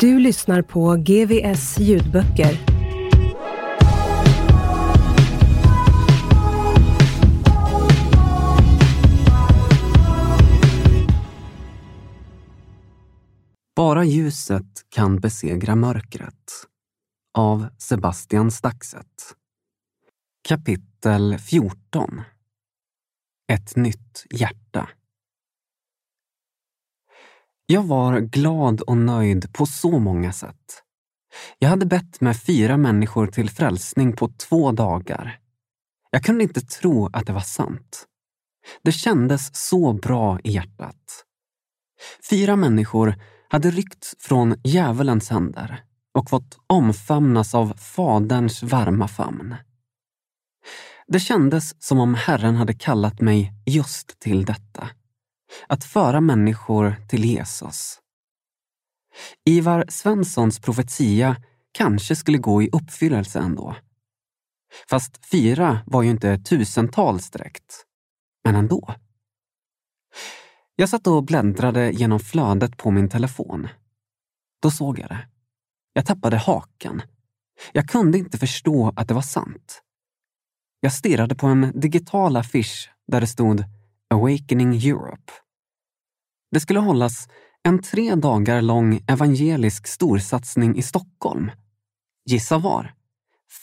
Du lyssnar på GVS ljudböcker. Bara ljuset kan besegra mörkret. Av Sebastian Staxet. Kapitel 14 Ett nytt hjärta. Jag var glad och nöjd på så många sätt. Jag hade bett med fyra människor till frälsning på två dagar. Jag kunde inte tro att det var sant. Det kändes så bra i hjärtat. Fyra människor hade ryckts från djävulens händer och fått omfamnas av Faderns varma famn. Det kändes som om Herren hade kallat mig just till detta. Att föra människor till Jesus. Ivar Svenssons profetia kanske skulle gå i uppfyllelse ändå. Fast fyra var ju inte tusentals direkt. Men ändå. Jag satt och bläddrade genom flödet på min telefon. Då såg jag det. Jag tappade hakan. Jag kunde inte förstå att det var sant. Jag stirrade på en digital affisch där det stod Awakening Europe. Det skulle hållas en tre dagar lång evangelisk storsatsning i Stockholm. Gissa var?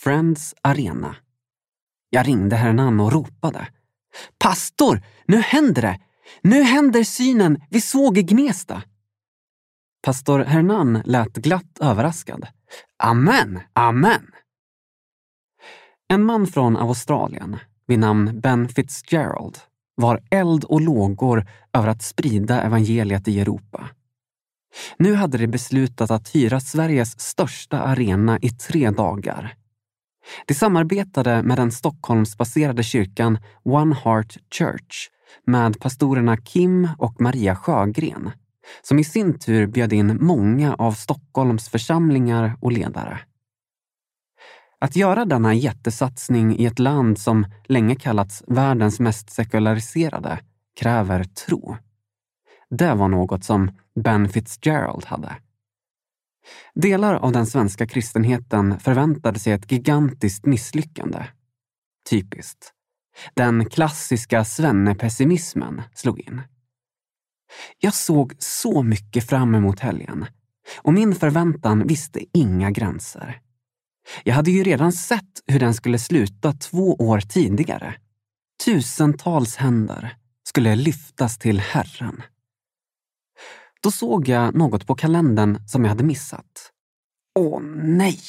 Friends Arena. Jag ringde Hernan och ropade. Pastor, nu händer det! Nu händer synen vi såg i Gnesta! Pastor Hernan lät glatt överraskad. Amen, amen! En man från Australien vid namn Ben Fitzgerald var eld och lågor över att sprida evangeliet i Europa. Nu hade de beslutat att hyra Sveriges största arena i tre dagar. De samarbetade med den Stockholmsbaserade kyrkan One Heart Church med pastorerna Kim och Maria Sjögren som i sin tur bjöd in många av Stockholms församlingar och ledare. Att göra denna jättesatsning i ett land som länge kallats världens mest sekulariserade kräver tro. Det var något som Ben Fitzgerald hade. Delar av den svenska kristenheten förväntade sig ett gigantiskt misslyckande. Typiskt. Den klassiska svennepessimismen slog in. Jag såg så mycket fram emot helgen och min förväntan visste inga gränser. Jag hade ju redan sett hur den skulle sluta två år tidigare. Tusentals händer skulle lyftas till Herren. Då såg jag något på kalendern som jag hade missat. Åh nej!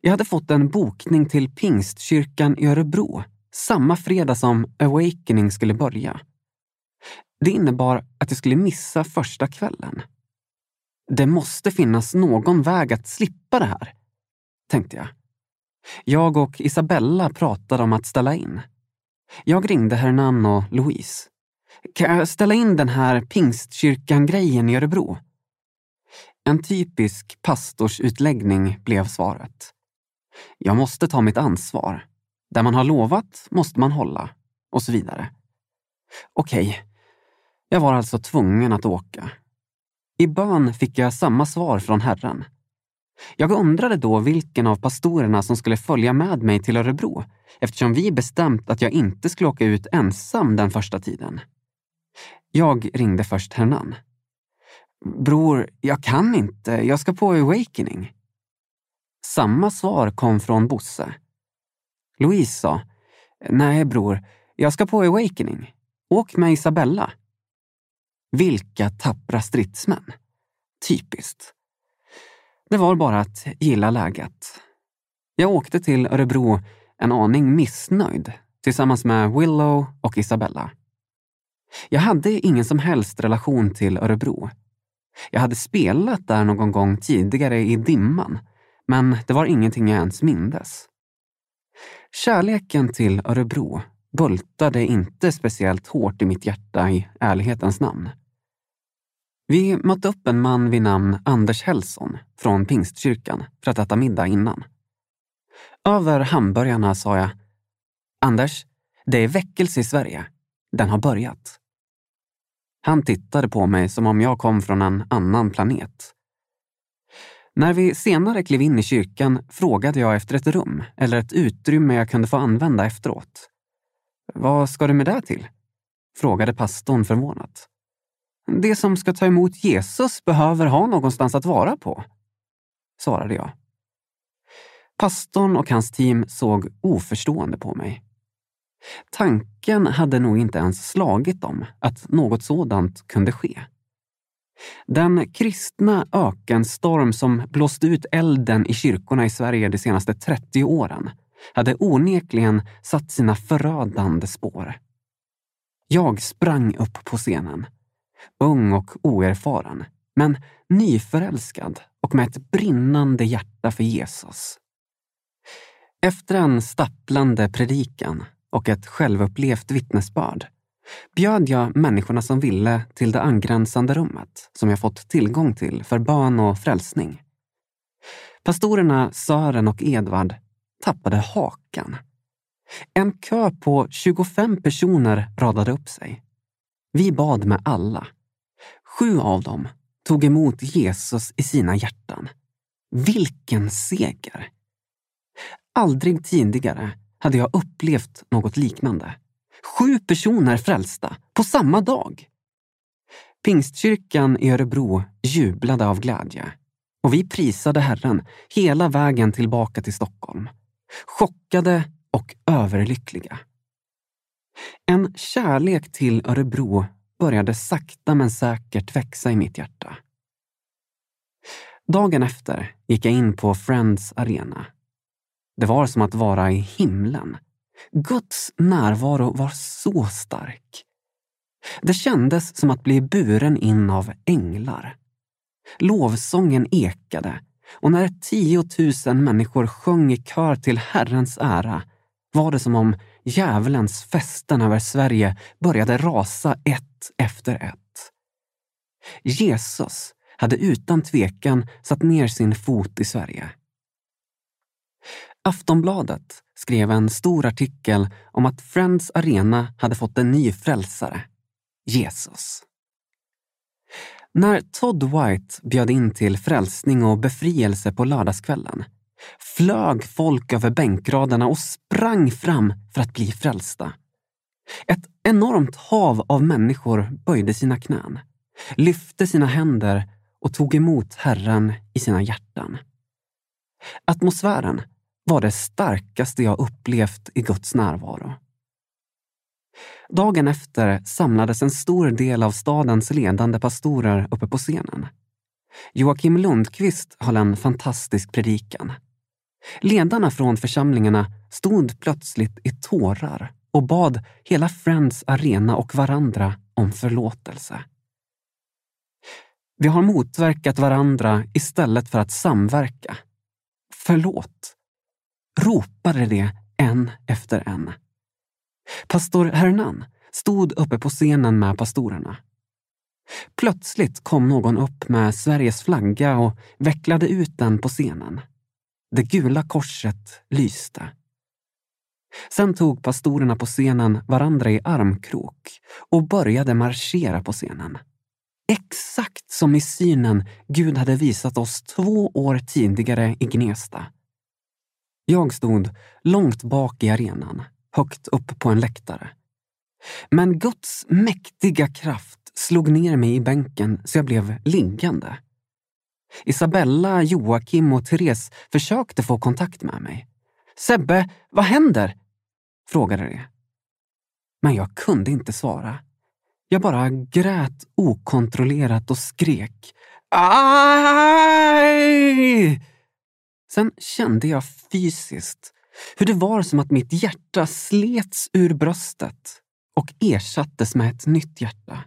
Jag hade fått en bokning till Pingstkyrkan i Örebro samma fredag som Awakening skulle börja. Det innebar att jag skulle missa första kvällen. Det måste finnas någon väg att slippa det här, tänkte jag. Jag och Isabella pratade om att ställa in. Jag ringde Hernan och Louise. Kan jag ställa in den här Pingstkyrkan-grejen i Örebro? En typisk pastorsutläggning blev svaret. Jag måste ta mitt ansvar. Där man har lovat måste man hålla. Och så vidare. Okej, jag var alltså tvungen att åka. I bön fick jag samma svar från Herren. Jag undrade då vilken av pastorerna som skulle följa med mig till Örebro eftersom vi bestämt att jag inte skulle åka ut ensam den första tiden. Jag ringde först Hernan. Bror, jag kan inte. Jag ska på Awakening. Samma svar kom från Bosse. Louise sa, nej bror, jag ska på Awakening. Åk med Isabella. Vilka tappra stridsmän. Typiskt. Det var bara att gilla läget. Jag åkte till Örebro en aning missnöjd tillsammans med Willow och Isabella. Jag hade ingen som helst relation till Örebro. Jag hade spelat där någon gång tidigare i dimman, men det var ingenting jag ens mindes. Kärleken till Örebro bultade inte speciellt hårt i mitt hjärta i ärlighetens namn. Vi mötte upp en man vid namn Anders Hellson från Pingstkyrkan för att äta middag innan. Över hamburgarna sa jag Anders, det är väckelse i Sverige. Den har börjat. Han tittade på mig som om jag kom från en annan planet. När vi senare klev in i kyrkan frågade jag efter ett rum eller ett utrymme jag kunde få använda efteråt. Vad ska du med det till? frågade pastorn förvånat. Det som ska ta emot Jesus behöver ha någonstans att vara på, svarade jag. Pastorn och hans team såg oförstående på mig. Tanken hade nog inte ens slagit dem att något sådant kunde ske. Den kristna ökenstorm som blåste ut elden i kyrkorna i Sverige de senaste 30 åren hade onekligen satt sina förödande spår. Jag sprang upp på scenen, ung och oerfaren, men nyförälskad och med ett brinnande hjärta för Jesus. Efter en stapplande predikan och ett självupplevt vittnesbörd bjöd jag människorna som ville till det angränsande rummet som jag fått tillgång till för bön och frälsning. Pastorerna Sören och Edvard tappade hakan. En kö på 25 personer radade upp sig. Vi bad med alla. Sju av dem tog emot Jesus i sina hjärtan. Vilken seger! Aldrig tidigare hade jag upplevt något liknande. Sju personer frälsta på samma dag. Pingstkyrkan i Örebro jublade av glädje och vi prisade Herren hela vägen tillbaka till Stockholm. Chockade och överlyckliga. En kärlek till Örebro började sakta men säkert växa i mitt hjärta. Dagen efter gick jag in på Friends Arena det var som att vara i himlen. Guds närvaro var så stark. Det kändes som att bli buren in av änglar. Lovsången ekade och när 10 000 människor sjöng i kör till Herrens ära var det som om djävulens fästen över Sverige började rasa ett efter ett. Jesus hade utan tvekan satt ner sin fot i Sverige. Aftonbladet skrev en stor artikel om att Friends Arena hade fått en ny frälsare, Jesus. När Todd White bjöd in till frälsning och befrielse på lördagskvällen flög folk över bänkraderna och sprang fram för att bli frälsta. Ett enormt hav av människor böjde sina knän, lyfte sina händer och tog emot Herren i sina hjärtan. Atmosfären var det starkaste jag upplevt i Guds närvaro. Dagen efter samlades en stor del av stadens ledande pastorer uppe på scenen. Joakim Lundqvist höll en fantastisk predikan. Ledarna från församlingarna stod plötsligt i tårar och bad hela Friends Arena och varandra om förlåtelse. Vi har motverkat varandra istället för att samverka. Förlåt ropade det en efter en. Pastor Hernan stod uppe på scenen med pastorerna. Plötsligt kom någon upp med Sveriges flagga och vecklade ut den på scenen. Det gula korset lyste. Sen tog pastorerna på scenen varandra i armkrok och började marschera på scenen. Exakt som i synen Gud hade visat oss två år tidigare i Gnesta. Jag stod långt bak i arenan, högt upp på en läktare. Men Guds mäktiga kraft slog ner mig i bänken så jag blev liggande. Isabella, Joakim och Therese försökte få kontakt med mig. Sebbe, vad händer? frågade de. Men jag kunde inte svara. Jag bara grät okontrollerat och skrek. Aj! Sen kände jag fysiskt hur det var som att mitt hjärta slets ur bröstet och ersattes med ett nytt hjärta.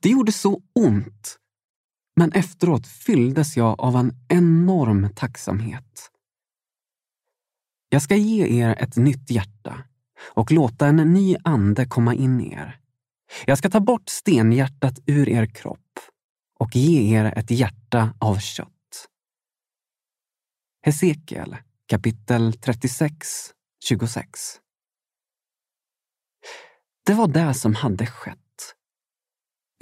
Det gjorde så ont, men efteråt fylldes jag av en enorm tacksamhet. Jag ska ge er ett nytt hjärta och låta en ny ande komma in i er. Jag ska ta bort stenhjärtat ur er kropp och ge er ett hjärta av kött. Hesekiel kapitel 36, 26. Det var det som hade skett.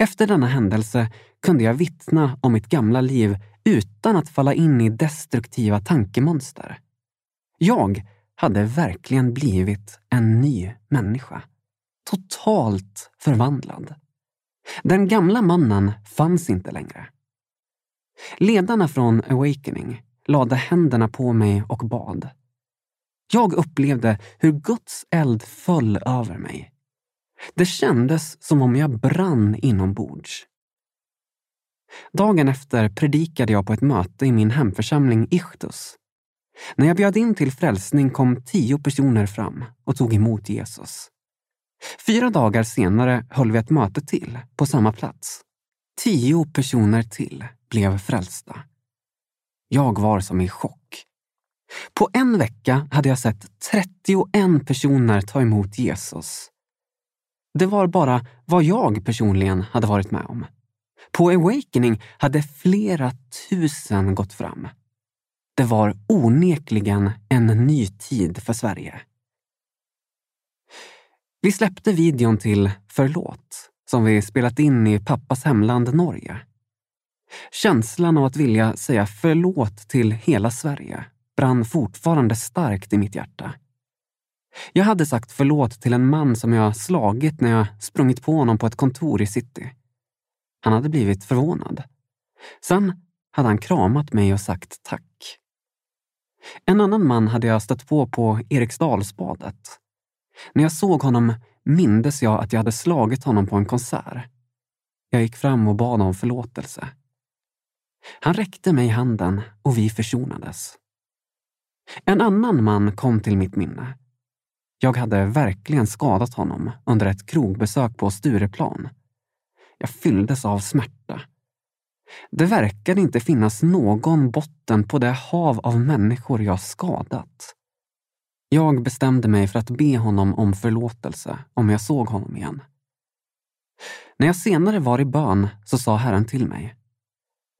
Efter denna händelse kunde jag vittna om mitt gamla liv utan att falla in i destruktiva tankemönster. Jag hade verkligen blivit en ny människa. Totalt förvandlad. Den gamla mannen fanns inte längre. Ledarna från Awakening lade händerna på mig och bad. Jag upplevde hur Guds eld föll över mig. Det kändes som om jag brann inombords. Dagen efter predikade jag på ett möte i min hemförsamling Ichtus. När jag bjöd in till frälsning kom tio personer fram och tog emot Jesus. Fyra dagar senare höll vi ett möte till på samma plats. Tio personer till blev frälsta. Jag var som i chock. På en vecka hade jag sett 31 personer ta emot Jesus. Det var bara vad jag personligen hade varit med om. På Awakening hade flera tusen gått fram. Det var onekligen en ny tid för Sverige. Vi släppte videon till Förlåt, som vi spelat in i pappas hemland Norge. Känslan av att vilja säga förlåt till hela Sverige brann fortfarande starkt i mitt hjärta. Jag hade sagt förlåt till en man som jag slagit när jag sprungit på honom på ett kontor i city. Han hade blivit förvånad. Sen hade han kramat mig och sagt tack. En annan man hade jag stött på på Eriksdalsbadet. När jag såg honom mindes jag att jag hade slagit honom på en konsert. Jag gick fram och bad om förlåtelse. Han räckte mig handen och vi försonades. En annan man kom till mitt minne. Jag hade verkligen skadat honom under ett krogbesök på Stureplan. Jag fylldes av smärta. Det verkade inte finnas någon botten på det hav av människor jag skadat. Jag bestämde mig för att be honom om förlåtelse om jag såg honom igen. När jag senare var i bön så sa Herren till mig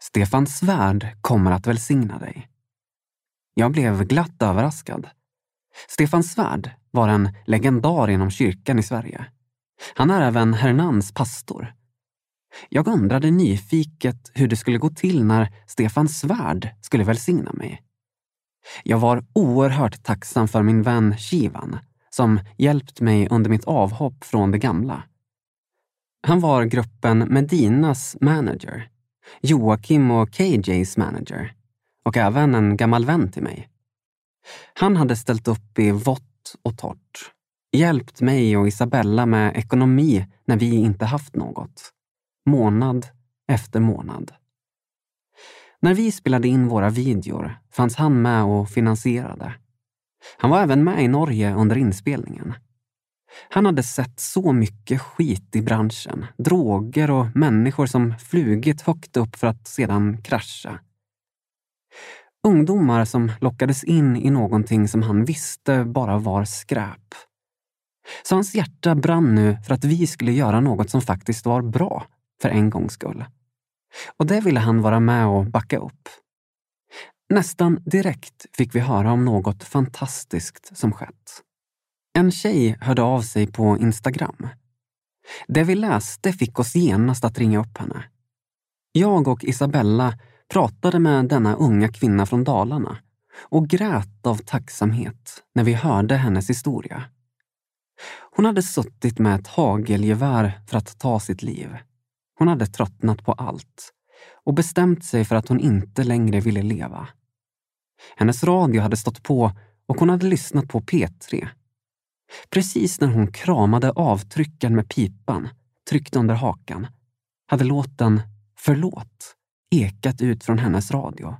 Stefan Svärd kommer att välsigna dig. Jag blev glatt överraskad. Stefan Svärd var en legendar inom kyrkan i Sverige. Han är även Hernans pastor. Jag undrade nyfiket hur det skulle gå till när Stefan Svärd skulle välsigna mig. Jag var oerhört tacksam för min vän Shivan som hjälpt mig under mitt avhopp från det gamla. Han var gruppen Medinas manager Joakim och KJs manager och även en gammal vän till mig. Han hade ställt upp i vått och torrt, hjälpt mig och Isabella med ekonomi när vi inte haft något. Månad efter månad. När vi spelade in våra videor fanns han med och finansierade. Han var även med i Norge under inspelningen. Han hade sett så mycket skit i branschen. Droger och människor som flugit högt upp för att sedan krascha. Ungdomar som lockades in i någonting som han visste bara var skräp. Så hans hjärta brann nu för att vi skulle göra något som faktiskt var bra, för en gångs skull. Och det ville han vara med och backa upp. Nästan direkt fick vi höra om något fantastiskt som skett. En tjej hörde av sig på Instagram. Det vi läste fick oss genast att ringa upp henne. Jag och Isabella pratade med denna unga kvinna från Dalarna och grät av tacksamhet när vi hörde hennes historia. Hon hade suttit med ett hagelgevär för att ta sitt liv. Hon hade tröttnat på allt och bestämt sig för att hon inte längre ville leva. Hennes radio hade stått på och hon hade lyssnat på P3. Precis när hon kramade avtryckaren med pipan, tryckt under hakan, hade låten Förlåt ekat ut från hennes radio.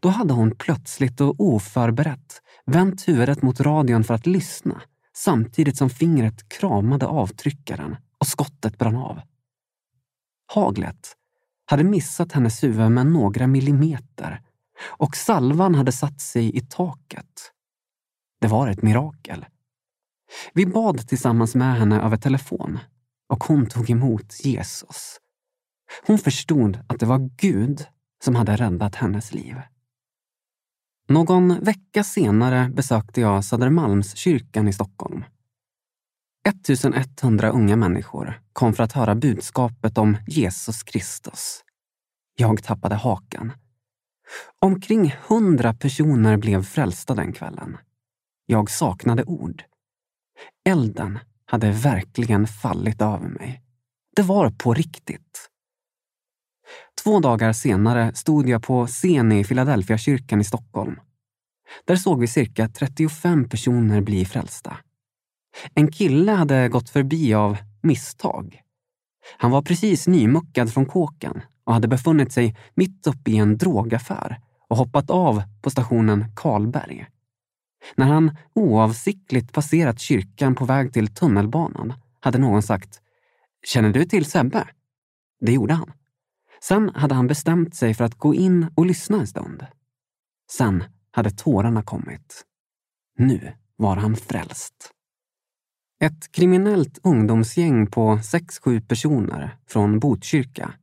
Då hade hon plötsligt och oförberett vänt huvudet mot radion för att lyssna samtidigt som fingret kramade avtryckaren och skottet brann av. Haglet hade missat hennes huvud med några millimeter och salvan hade satt sig i taket. Det var ett mirakel. Vi bad tillsammans med henne över telefon och hon tog emot Jesus. Hon förstod att det var Gud som hade räddat hennes liv. Någon vecka senare besökte jag Södermalmskyrkan i Stockholm. 1100 unga människor kom för att höra budskapet om Jesus Kristus. Jag tappade hakan. Omkring hundra personer blev frälsta den kvällen. Jag saknade ord. Elden hade verkligen fallit över mig. Det var på riktigt. Två dagar senare stod jag på scen i Philadelphia kyrkan i Stockholm. Där såg vi cirka 35 personer bli frälsta. En kille hade gått förbi av misstag. Han var precis nymuckad från kåken och hade befunnit sig mitt uppe i en drogaffär och hoppat av på stationen Karlberg. När han oavsiktligt passerat kyrkan på väg till tunnelbanan hade någon sagt Känner du till Sebbe? Det gjorde han. Sen hade han bestämt sig för att gå in och lyssna en stund. Sen hade tårarna kommit. Nu var han frälst. Ett kriminellt ungdomsgäng på sex, sju personer från Botkyrka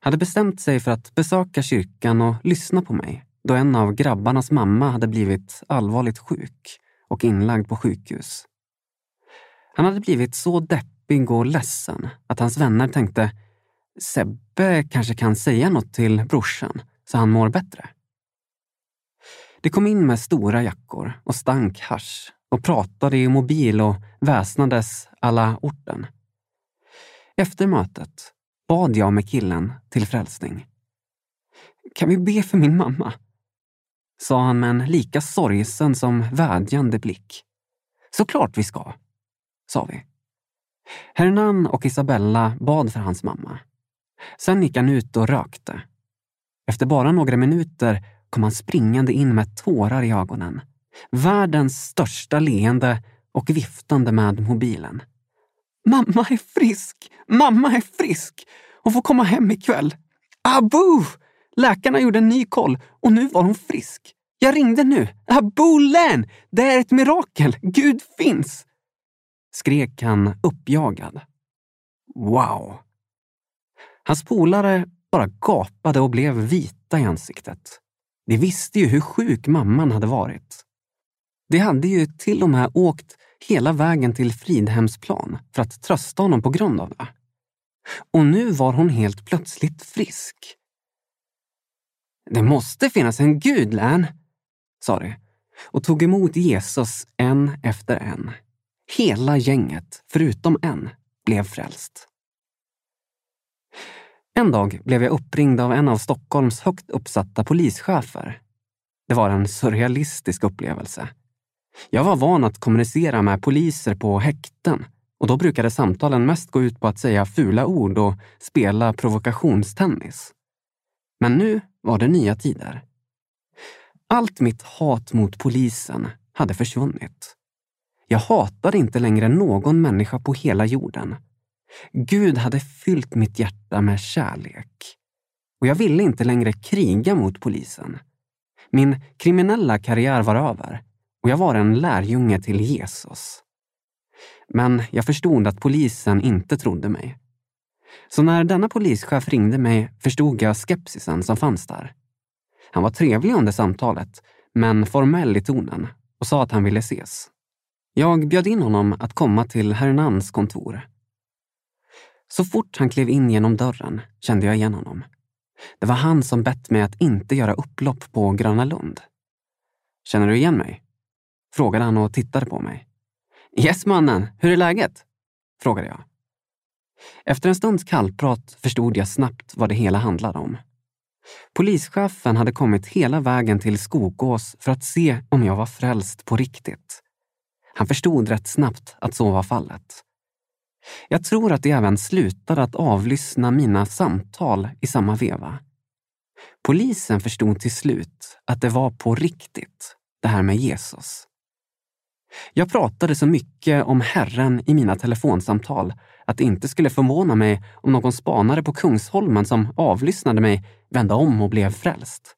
hade bestämt sig för att besöka kyrkan och lyssna på mig då en av grabbarnas mamma hade blivit allvarligt sjuk och inlagd på sjukhus. Han hade blivit så deppig och ledsen att hans vänner tänkte Sebbe kanske kan säga något till brorsan så han mår bättre. Det kom in med stora jackor och stank hash och pratade i mobil och väsnades alla orten. Efter mötet bad jag med killen till frälsning. Kan vi be för min mamma? sa han med en lika sorgsen som vädjande blick. Såklart vi ska, sa vi. Hernan och Isabella bad för hans mamma. Sen gick han ut och rökte. Efter bara några minuter kom han springande in med tårar i ögonen. Världens största leende och viftande med mobilen. Mamma är frisk! Mamma är frisk! Hon får komma hem ikväll. Abu! Läkarna gjorde en ny koll och nu var hon frisk. Jag ringde nu. Abu Län! Det är ett mirakel! Gud finns! Skrek han uppjagad. Wow! Hans polare bara gapade och blev vita i ansiktet. De visste ju hur sjuk mamman hade varit. De hade ju till och med åkt hela vägen till Fridhemsplan för att trösta honom på grund av det. Och nu var hon helt plötsligt frisk. Det måste finnas en gud, Län, sa de och tog emot Jesus en efter en. Hela gänget, förutom en, blev frälst. En dag blev jag uppringd av en av Stockholms högt uppsatta polischefer. Det var en surrealistisk upplevelse. Jag var van att kommunicera med poliser på häkten och då brukade samtalen mest gå ut på att säga fula ord och spela provokationstennis. Men nu var det nya tider. Allt mitt hat mot polisen hade försvunnit. Jag hatade inte längre någon människa på hela jorden. Gud hade fyllt mitt hjärta med kärlek. Och jag ville inte längre kriga mot polisen. Min kriminella karriär var över och jag var en lärjunge till Jesus. Men jag förstod att polisen inte trodde mig. Så när denna polischef ringde mig förstod jag skepsisen som fanns där. Han var trevlig under samtalet, men formell i tonen och sa att han ville ses. Jag bjöd in honom att komma till Hernans kontor. Så fort han klev in genom dörren kände jag igen honom. Det var han som bett mig att inte göra upplopp på Gröna Lund. Känner du igen mig? Frågade han och tittade på mig. Yes mannen, hur är läget? frågade jag. Efter en stunds kallprat förstod jag snabbt vad det hela handlade om. Polischefen hade kommit hela vägen till Skogås för att se om jag var frälst på riktigt. Han förstod rätt snabbt att så var fallet. Jag tror att de även slutade att avlyssna mina samtal i samma veva. Polisen förstod till slut att det var på riktigt, det här med Jesus. Jag pratade så mycket om Herren i mina telefonsamtal att det inte skulle förvåna mig om någon spanare på Kungsholmen som avlyssnade mig vände om och blev frälst.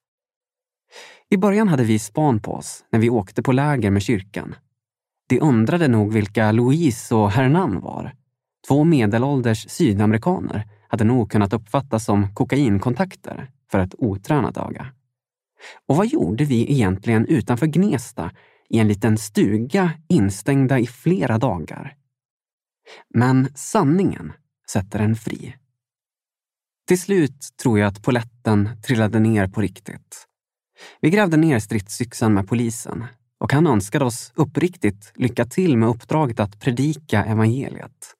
I början hade vi span på oss när vi åkte på läger med kyrkan. De undrade nog vilka Louise och Hernan var. Två medelålders sydamerikaner hade nog kunnat uppfattas som kokainkontakter för ett otränat öga. Och vad gjorde vi egentligen utanför Gnesta i en liten stuga instängda i flera dagar? Men sanningen sätter en fri. Till slut tror jag att poletten trillade ner på riktigt. Vi grävde ner stridsyxan med polisen och han önskade oss uppriktigt lycka till med uppdraget att predika evangeliet.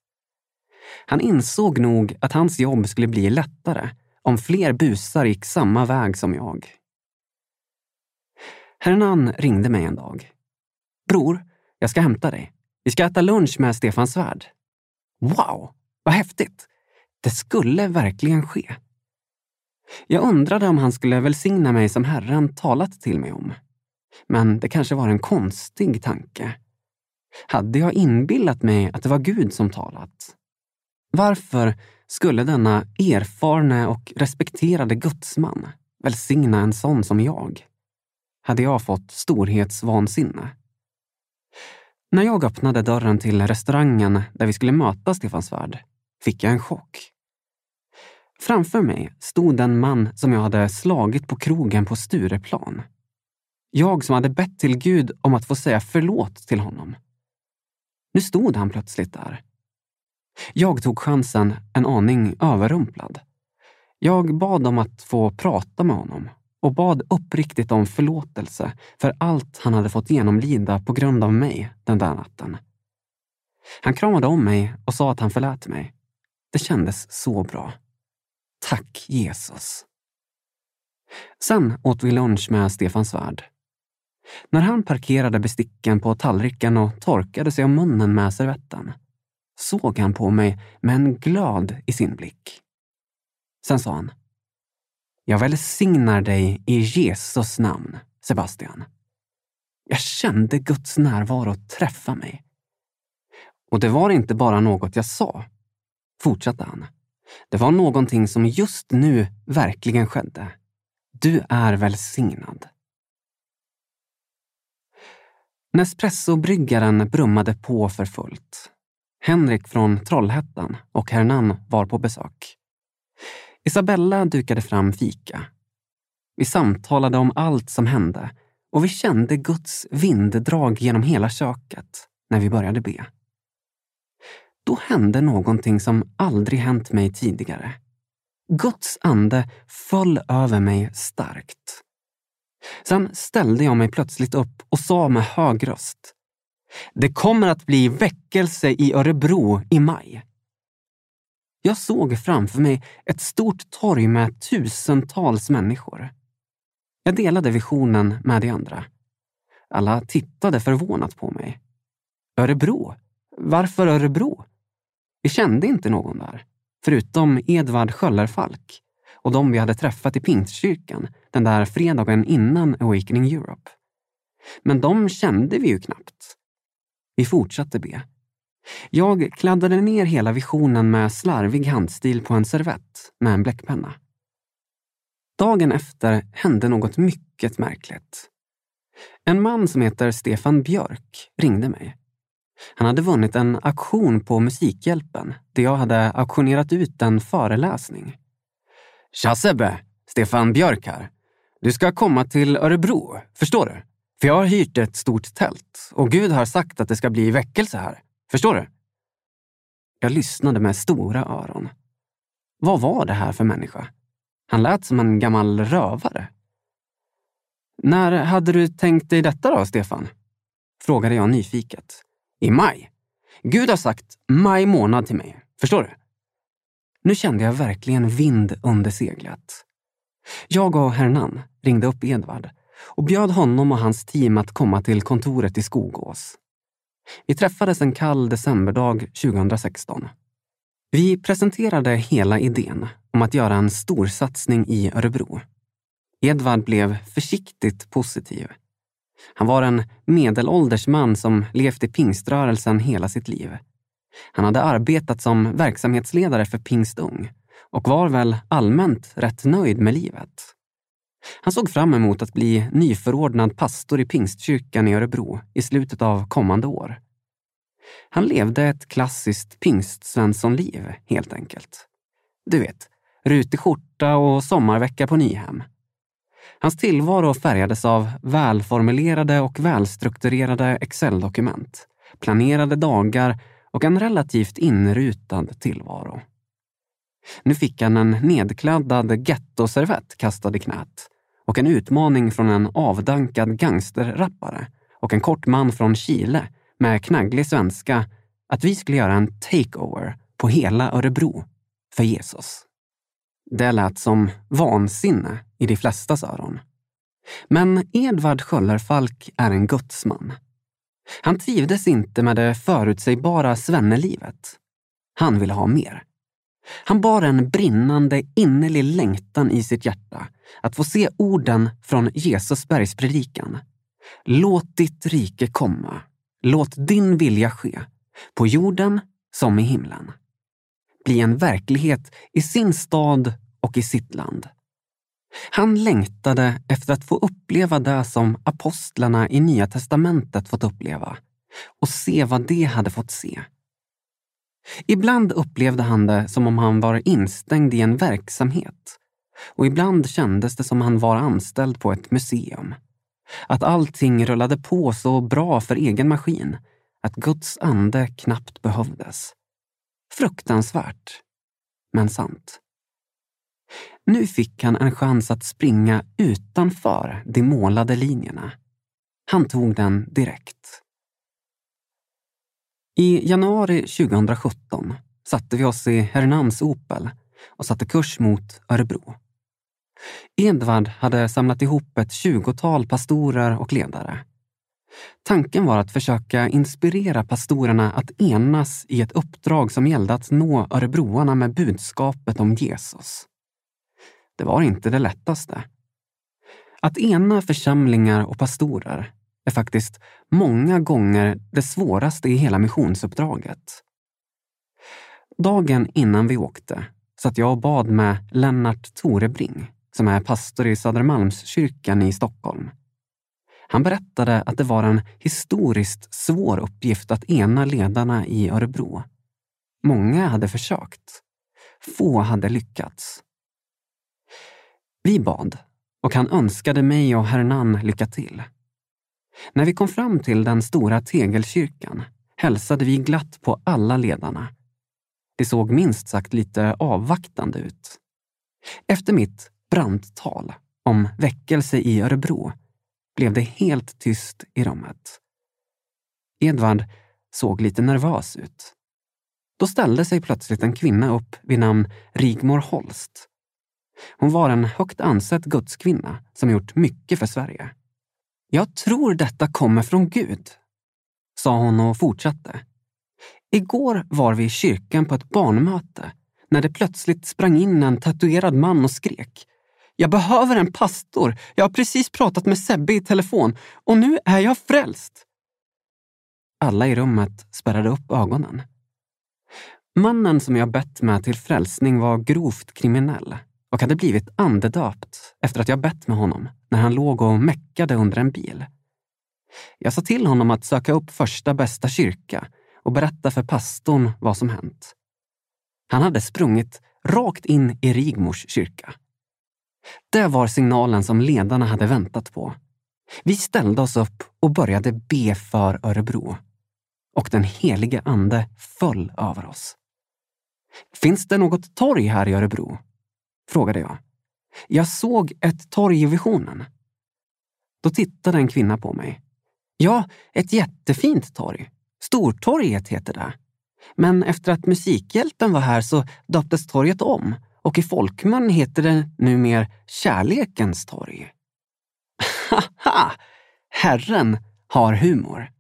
Han insåg nog att hans jobb skulle bli lättare om fler busar gick samma väg som jag. Hernan ringde mig en dag. Bror, jag ska hämta dig. Vi ska äta lunch med Stefan Svärd. Wow, vad häftigt! Det skulle verkligen ske. Jag undrade om han skulle välsigna mig som Herren talat till mig om. Men det kanske var en konstig tanke. Hade jag inbillat mig att det var Gud som talat? Varför skulle denna erfarne och respekterade gudsman välsigna en sån som jag? Hade jag fått storhetsvansinne? När jag öppnade dörren till restaurangen där vi skulle möta Stefan Svärd fick jag en chock. Framför mig stod en man som jag hade slagit på krogen på Stureplan. Jag som hade bett till Gud om att få säga förlåt till honom. Nu stod han plötsligt där. Jag tog chansen, en aning överrumplad. Jag bad om att få prata med honom och bad uppriktigt om förlåtelse för allt han hade fått genomlida på grund av mig den där natten. Han kramade om mig och sa att han förlät mig. Det kändes så bra. Tack Jesus. Sen åt vi lunch med Stefan Svärd. När han parkerade besticken på tallriken och torkade sig om munnen med servetten såg han på mig med en glad i sin blick. Sen sa han. Jag välsignar dig i Jesus namn, Sebastian. Jag kände Guds närvaro träffa mig. Och det var inte bara något jag sa, fortsatte han. Det var någonting som just nu verkligen skedde. Du är välsignad. Nespresso-bryggaren brummade på för fullt. Henrik från Trollhättan och Hernan var på besök. Isabella dukade fram fika. Vi samtalade om allt som hände och vi kände Guds vinddrag genom hela köket när vi började be. Då hände någonting som aldrig hänt mig tidigare. Guds ande föll över mig starkt. Sen ställde jag mig plötsligt upp och sa med hög röst. Det kommer att bli väckelse i Örebro i maj. Jag såg framför mig ett stort torg med tusentals människor. Jag delade visionen med de andra. Alla tittade förvånat på mig. Örebro? Varför Örebro? Vi kände inte någon där, förutom Edvard Sköllerfalk och de vi hade träffat i Pingstkyrkan den där fredagen innan Awakening Europe. Men de kände vi ju knappt. Vi fortsatte be. Jag kladdade ner hela visionen med slarvig handstil på en servett med en bläckpenna. Dagen efter hände något mycket märkligt. En man som heter Stefan Björk ringde mig. Han hade vunnit en auktion på Musikhjälpen där jag hade auktionerat ut en föreläsning. Tja Sebbe! Stefan Björk här. Du ska komma till Örebro, förstår du? För jag har hyrt ett stort tält och Gud har sagt att det ska bli väckelse här. Förstår du? Jag lyssnade med stora öron. Vad var det här för människa? Han lät som en gammal rövare. När hade du tänkt dig detta då, Stefan? Frågade jag nyfiket. I maj. Gud har sagt maj månad till mig. Förstår du? Nu kände jag verkligen vind under seglet. Jag och Hernan ringde upp Edvard och bjöd honom och hans team att komma till kontoret i Skogås. Vi träffades en kall decemberdag 2016. Vi presenterade hela idén om att göra en storsatsning i Örebro. Edvard blev försiktigt positiv. Han var en medelålders man som levt i pingströrelsen hela sitt liv. Han hade arbetat som verksamhetsledare för Pingstung och var väl allmänt rätt nöjd med livet. Han såg fram emot att bli nyförordnad pastor i Pingstkyrkan i Örebro i slutet av kommande år. Han levde ett klassiskt pingstsvenssonliv, helt enkelt. Du vet, rutig skjorta och sommarvecka på Nyhem. Hans tillvaro färgades av välformulerade och välstrukturerade Excel-dokument, planerade dagar och en relativt inrutad tillvaro. Nu fick han en nedkladdad gettoservett kastad i knät och en utmaning från en avdankad gangsterrappare och en kort man från Chile med knagglig svenska att vi skulle göra en takeover på hela Örebro för Jesus. Det lät som vansinne i de flestas öron. Men Edvard Sköllerfalk är en gudsman. Han trivdes inte med det förutsägbara svennelivet. Han ville ha mer. Han bar en brinnande innerlig längtan i sitt hjärta att få se orden från Jesus bergspredikan. Låt ditt rike komma. Låt din vilja ske, på jorden som i himlen. Bli en verklighet i sin stad och i sitt land. Han längtade efter att få uppleva det som apostlarna i Nya testamentet fått uppleva och se vad de hade fått se. Ibland upplevde han det som om han var instängd i en verksamhet och ibland kändes det som han var anställd på ett museum. Att allting rullade på så bra för egen maskin att Guds ande knappt behövdes. Fruktansvärt, men sant. Nu fick han en chans att springa utanför de målade linjerna. Han tog den direkt. I januari 2017 satte vi oss i Hernans Opel och satte kurs mot Örebro. Edvard hade samlat ihop ett tjugotal pastorer och ledare. Tanken var att försöka inspirera pastorerna att enas i ett uppdrag som gällde att nå örebroarna med budskapet om Jesus. Det var inte det lättaste. Att ena församlingar och pastorer är faktiskt många gånger det svåraste i hela missionsuppdraget. Dagen innan vi åkte satt jag och bad med Lennart Torebring som är pastor i Södermalmskyrkan i Stockholm. Han berättade att det var en historiskt svår uppgift att ena ledarna i Örebro. Många hade försökt. Få hade lyckats. Vi bad och han önskade mig och Hernan lycka till. När vi kom fram till den stora tegelkyrkan hälsade vi glatt på alla ledarna. Det såg minst sagt lite avvaktande ut. Efter mitt brandtal om väckelse i Örebro blev det helt tyst i rummet. Edvard såg lite nervös ut. Då ställde sig plötsligt en kvinna upp vid namn Rigmor Holst. Hon var en högt ansedd gudskvinna som gjort mycket för Sverige. Jag tror detta kommer från Gud, sa hon och fortsatte. Igår var vi i kyrkan på ett barnmöte när det plötsligt sprang in en tatuerad man och skrek. Jag behöver en pastor. Jag har precis pratat med Sebbe i telefon och nu är jag frälst. Alla i rummet spärrade upp ögonen. Mannen som jag bett med till frälsning var grovt kriminell och hade blivit andedöpt efter att jag bett med honom när han låg och meckade under en bil. Jag sa till honom att söka upp första bästa kyrka och berätta för pastorn vad som hänt. Han hade sprungit rakt in i Rigmors kyrka. Det var signalen som ledarna hade väntat på. Vi ställde oss upp och började be för Örebro. Och den helige ande föll över oss. Finns det något torg här i Örebro? Frågade jag. Jag såg ett torg i visionen. Då tittade en kvinna på mig. Ja, ett jättefint torg, Stortorget heter det. Men efter att Musikhjälpen var här så döptes torget om och i folkmun heter det numera Kärlekens torg. Haha! Herren har humor.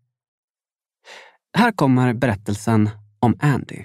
Här kommer berättelsen om Andy.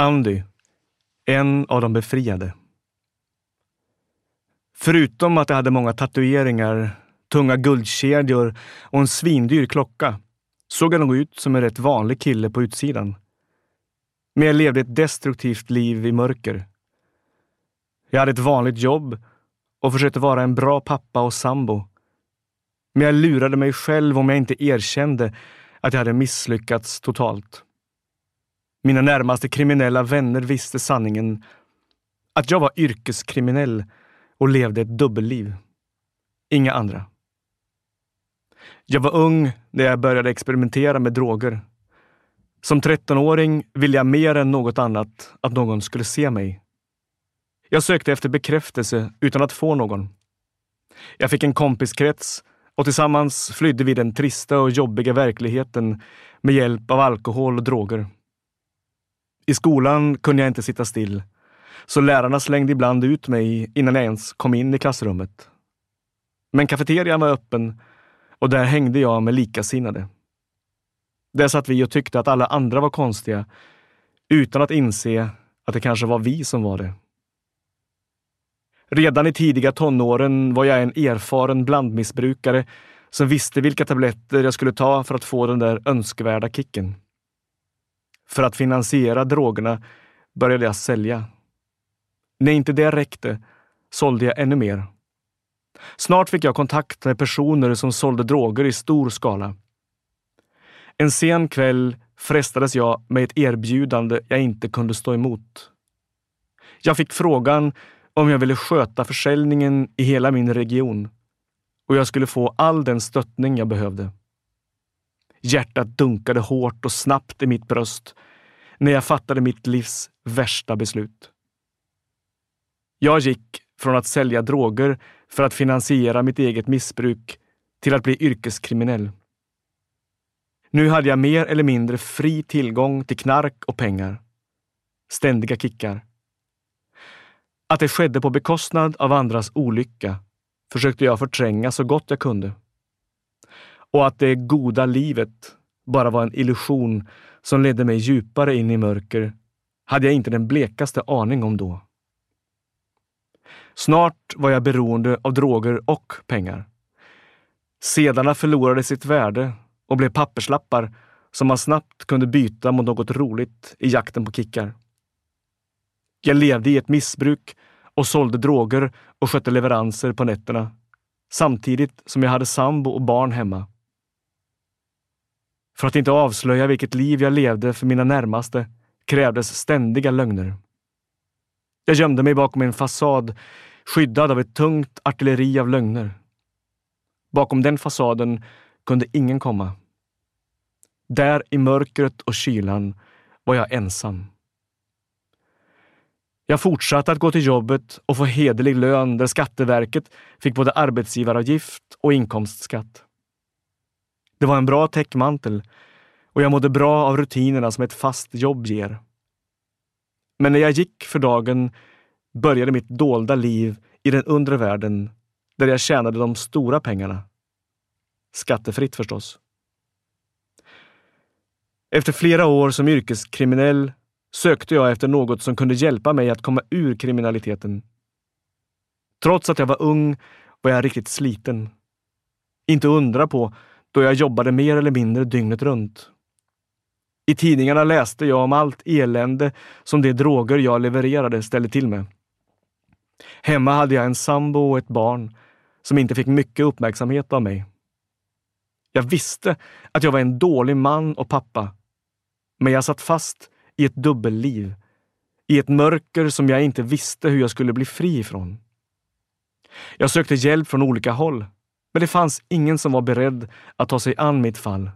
Andy, en av de befriade. Förutom att jag hade många tatueringar, tunga guldkedjor och en svindyr klocka såg jag nog ut som en rätt vanlig kille på utsidan. Men jag levde ett destruktivt liv i mörker. Jag hade ett vanligt jobb och försökte vara en bra pappa och sambo. Men jag lurade mig själv om jag inte erkände att jag hade misslyckats totalt. Mina närmaste kriminella vänner visste sanningen. Att jag var yrkeskriminell och levde ett dubbelliv. Inga andra. Jag var ung när jag började experimentera med droger. Som 13-åring ville jag mer än något annat att någon skulle se mig. Jag sökte efter bekräftelse utan att få någon. Jag fick en kompiskrets och tillsammans flydde vi den trista och jobbiga verkligheten med hjälp av alkohol och droger. I skolan kunde jag inte sitta still, så lärarna slängde ibland ut mig innan jag ens kom in i klassrummet. Men kafeterian var öppen och där hängde jag med likasinnade. Där satt vi och tyckte att alla andra var konstiga utan att inse att det kanske var vi som var det. Redan i tidiga tonåren var jag en erfaren blandmissbrukare som visste vilka tabletter jag skulle ta för att få den där önskvärda kicken. För att finansiera drogerna började jag sälja. När inte det räckte sålde jag ännu mer. Snart fick jag kontakt med personer som sålde droger i stor skala. En sen kväll frestades jag med ett erbjudande jag inte kunde stå emot. Jag fick frågan om jag ville sköta försäljningen i hela min region och jag skulle få all den stöttning jag behövde. Hjärtat dunkade hårt och snabbt i mitt bröst när jag fattade mitt livs värsta beslut. Jag gick från att sälja droger för att finansiera mitt eget missbruk till att bli yrkeskriminell. Nu hade jag mer eller mindre fri tillgång till knark och pengar. Ständiga kickar. Att det skedde på bekostnad av andras olycka försökte jag förtränga så gott jag kunde. Och att det goda livet bara var en illusion som ledde mig djupare in i mörker hade jag inte den blekaste aning om då. Snart var jag beroende av droger och pengar. Sedlarna förlorade sitt värde och blev papperslappar som man snabbt kunde byta mot något roligt i jakten på kickar. Jag levde i ett missbruk och sålde droger och skötte leveranser på nätterna samtidigt som jag hade sambo och barn hemma. För att inte avslöja vilket liv jag levde för mina närmaste krävdes ständiga lögner. Jag gömde mig bakom en fasad skyddad av ett tungt artilleri av lögner. Bakom den fasaden kunde ingen komma. Där i mörkret och kylan var jag ensam. Jag fortsatte att gå till jobbet och få hederlig lön där Skatteverket fick både arbetsgivaravgift och inkomstskatt. Det var en bra täckmantel och jag mådde bra av rutinerna som ett fast jobb ger. Men när jag gick för dagen började mitt dolda liv i den undre världen där jag tjänade de stora pengarna. Skattefritt förstås. Efter flera år som yrkeskriminell sökte jag efter något som kunde hjälpa mig att komma ur kriminaliteten. Trots att jag var ung var jag riktigt sliten. Inte undra på då jag jobbade mer eller mindre dygnet runt. I tidningarna läste jag om allt elände som de droger jag levererade ställde till med. Hemma hade jag en sambo och ett barn som inte fick mycket uppmärksamhet av mig. Jag visste att jag var en dålig man och pappa, men jag satt fast i ett dubbelliv, i ett mörker som jag inte visste hur jag skulle bli fri ifrån. Jag sökte hjälp från olika håll, men det fanns ingen som var beredd att ta sig an mitt fall.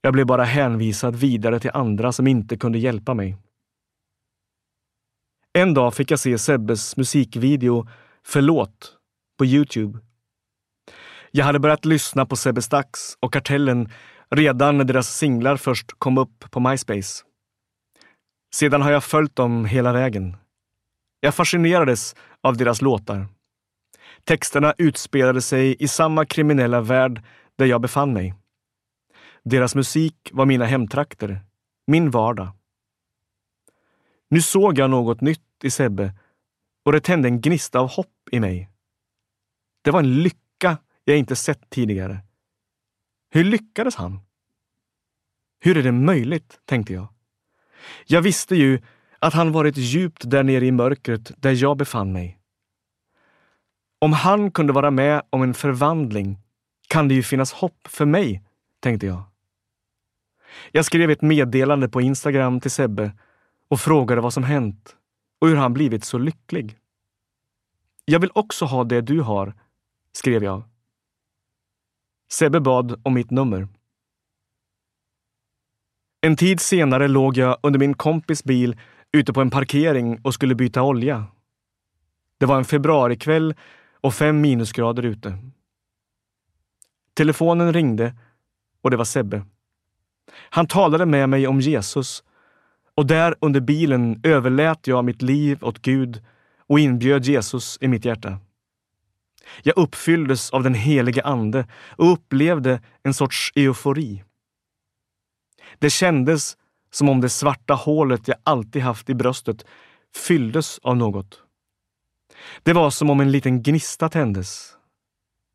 Jag blev bara hänvisad vidare till andra som inte kunde hjälpa mig. En dag fick jag se Sebbes musikvideo Förlåt på Youtube. Jag hade börjat lyssna på Sebbe Stax och Kartellen redan när deras singlar först kom upp på MySpace. Sedan har jag följt dem hela vägen. Jag fascinerades av deras låtar. Texterna utspelade sig i samma kriminella värld där jag befann mig. Deras musik var mina hemtrakter, min vardag. Nu såg jag något nytt i Sebbe och det tände en gnista av hopp i mig. Det var en lycka jag inte sett tidigare. Hur lyckades han? Hur är det möjligt, tänkte jag. Jag visste ju att han varit djupt där nere i mörkret där jag befann mig. Om han kunde vara med om en förvandling kan det ju finnas hopp för mig, tänkte jag. Jag skrev ett meddelande på Instagram till Sebbe och frågade vad som hänt och hur han blivit så lycklig. Jag vill också ha det du har, skrev jag. Sebbe bad om mitt nummer. En tid senare låg jag under min kompis bil ute på en parkering och skulle byta olja. Det var en februarikväll och fem minusgrader ute. Telefonen ringde och det var Sebbe. Han talade med mig om Jesus och där under bilen överlät jag mitt liv åt Gud och inbjöd Jesus i mitt hjärta. Jag uppfylldes av den helige Ande och upplevde en sorts eufori. Det kändes som om det svarta hålet jag alltid haft i bröstet fylldes av något. Det var som om en liten gnista tändes.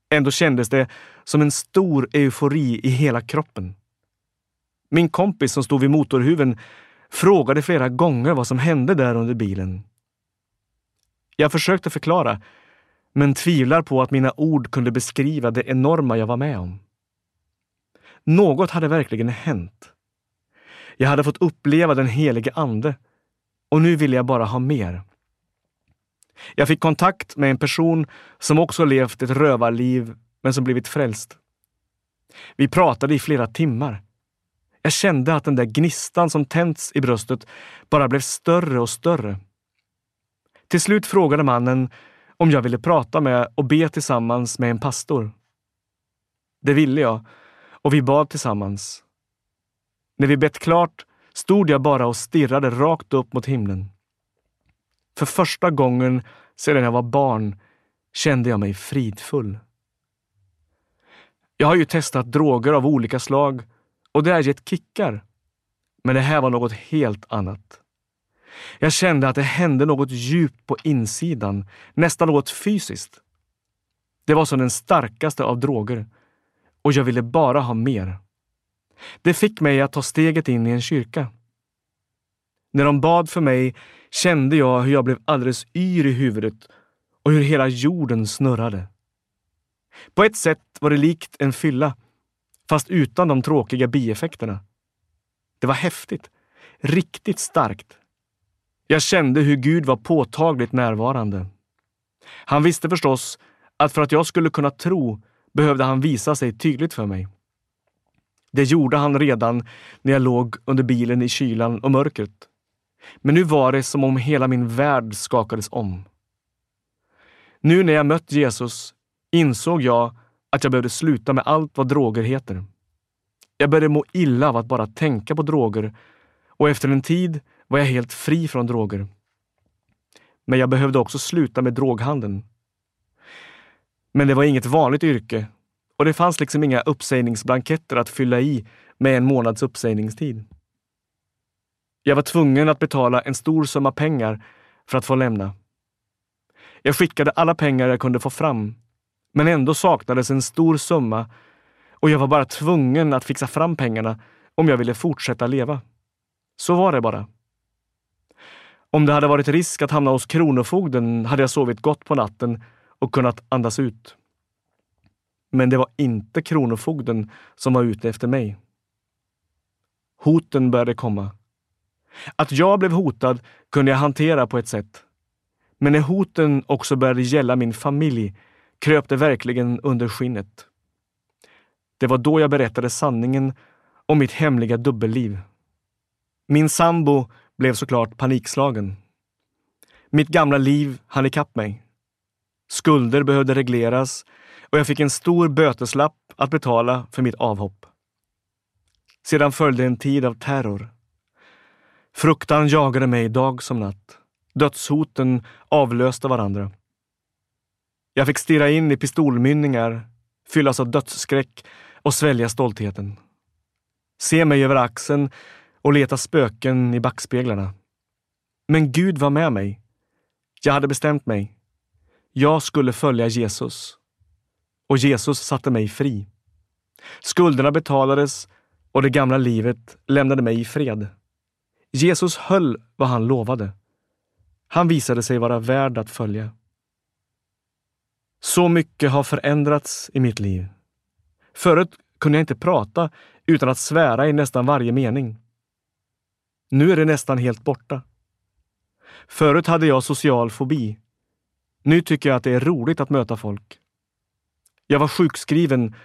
Ändå kändes det som en stor eufori i hela kroppen. Min kompis som stod vid motorhuven frågade flera gånger vad som hände där under bilen. Jag försökte förklara, men tvivlar på att mina ord kunde beskriva det enorma jag var med om. Något hade verkligen hänt. Jag hade fått uppleva den helige Ande och nu ville jag bara ha mer. Jag fick kontakt med en person som också levt ett rövarliv men som blivit frälst. Vi pratade i flera timmar. Jag kände att den där gnistan som tänts i bröstet bara blev större och större. Till slut frågade mannen om jag ville prata med och be tillsammans med en pastor. Det ville jag och vi bad tillsammans. När vi bett klart stod jag bara och stirrade rakt upp mot himlen. För första gången sedan jag var barn kände jag mig fridfull. Jag har ju testat droger av olika slag och det har gett kickar. Men det här var något helt annat. Jag kände att det hände något djupt på insidan, nästan något fysiskt. Det var som den starkaste av droger och jag ville bara ha mer. Det fick mig att ta steget in i en kyrka. När de bad för mig kände jag hur jag blev alldeles yr i huvudet och hur hela jorden snurrade. På ett sätt var det likt en fylla, fast utan de tråkiga bieffekterna. Det var häftigt, riktigt starkt. Jag kände hur Gud var påtagligt närvarande. Han visste förstås att för att jag skulle kunna tro behövde han visa sig tydligt för mig. Det gjorde han redan när jag låg under bilen i kylan och mörkret. Men nu var det som om hela min värld skakades om. Nu när jag mött Jesus insåg jag att jag behövde sluta med allt vad droger heter. Jag började må illa av att bara tänka på droger och efter en tid var jag helt fri från droger. Men jag behövde också sluta med droghandeln. Men det var inget vanligt yrke och det fanns liksom inga uppsägningsblanketter att fylla i med en månads uppsägningstid. Jag var tvungen att betala en stor summa pengar för att få lämna. Jag skickade alla pengar jag kunde få fram, men ändå saknades en stor summa och jag var bara tvungen att fixa fram pengarna om jag ville fortsätta leva. Så var det bara. Om det hade varit risk att hamna hos Kronofogden hade jag sovit gott på natten och kunnat andas ut. Men det var inte Kronofogden som var ute efter mig. Hoten började komma. Att jag blev hotad kunde jag hantera på ett sätt. Men när hoten också började gälla min familj kröp det verkligen under skinnet. Det var då jag berättade sanningen om mitt hemliga dubbelliv. Min sambo blev såklart panikslagen. Mitt gamla liv hann ikapp mig. Skulder behövde regleras och jag fick en stor böteslapp att betala för mitt avhopp. Sedan följde en tid av terror. Fruktan jagade mig dag som natt. Dödshoten avlöste varandra. Jag fick stirra in i pistolmynningar, fyllas av dödsskräck och svälja stoltheten. Se mig över axeln och leta spöken i backspeglarna. Men Gud var med mig. Jag hade bestämt mig. Jag skulle följa Jesus. Och Jesus satte mig fri. Skulderna betalades och det gamla livet lämnade mig i fred. Jesus höll vad han lovade. Han visade sig vara värd att följa. Så mycket har förändrats i mitt liv. Förut kunde jag inte prata utan att svära i nästan varje mening. Nu är det nästan helt borta. Förut hade jag social fobi. Nu tycker jag att det är roligt att möta folk. Jag var sjukskriven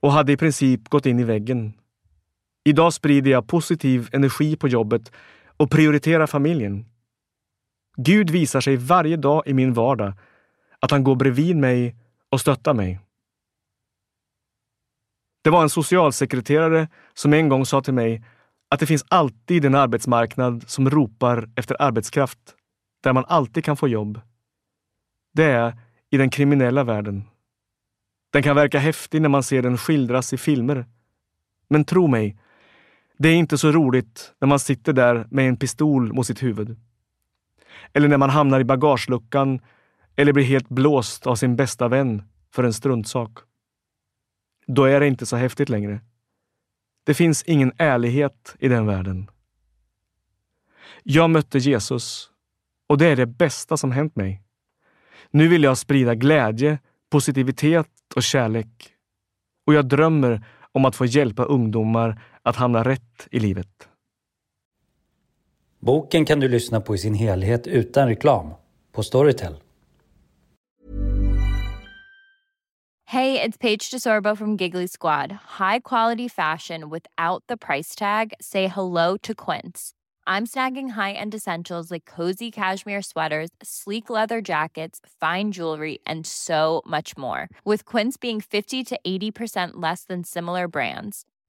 och hade i princip gått in i väggen. Idag sprider jag positiv energi på jobbet och prioriterar familjen. Gud visar sig varje dag i min vardag, att han går bredvid mig och stöttar mig. Det var en socialsekreterare som en gång sa till mig att det finns alltid en arbetsmarknad som ropar efter arbetskraft, där man alltid kan få jobb. Det är i den kriminella världen. Den kan verka häftig när man ser den skildras i filmer. Men tro mig, det är inte så roligt när man sitter där med en pistol mot sitt huvud. Eller när man hamnar i bagageluckan eller blir helt blåst av sin bästa vän för en struntsak. Då är det inte så häftigt längre. Det finns ingen ärlighet i den världen. Jag mötte Jesus och det är det bästa som hänt mig. Nu vill jag sprida glädje, positivitet och kärlek. Och jag drömmer om att få hjälpa ungdomar att hamna rätt i livet. Boken kan du lyssna på i sin helhet utan reklam på Storytel. Hey, it's Paige DeSorbo from Giggly Squad. High quality fashion without the price tag. Say hello to Quince. I'm snagging high-end essentials like cozy cashmere sweaters, sleek leather jackets, fine jewelry, and so much more. With Quince being 50 to 80% less than similar brands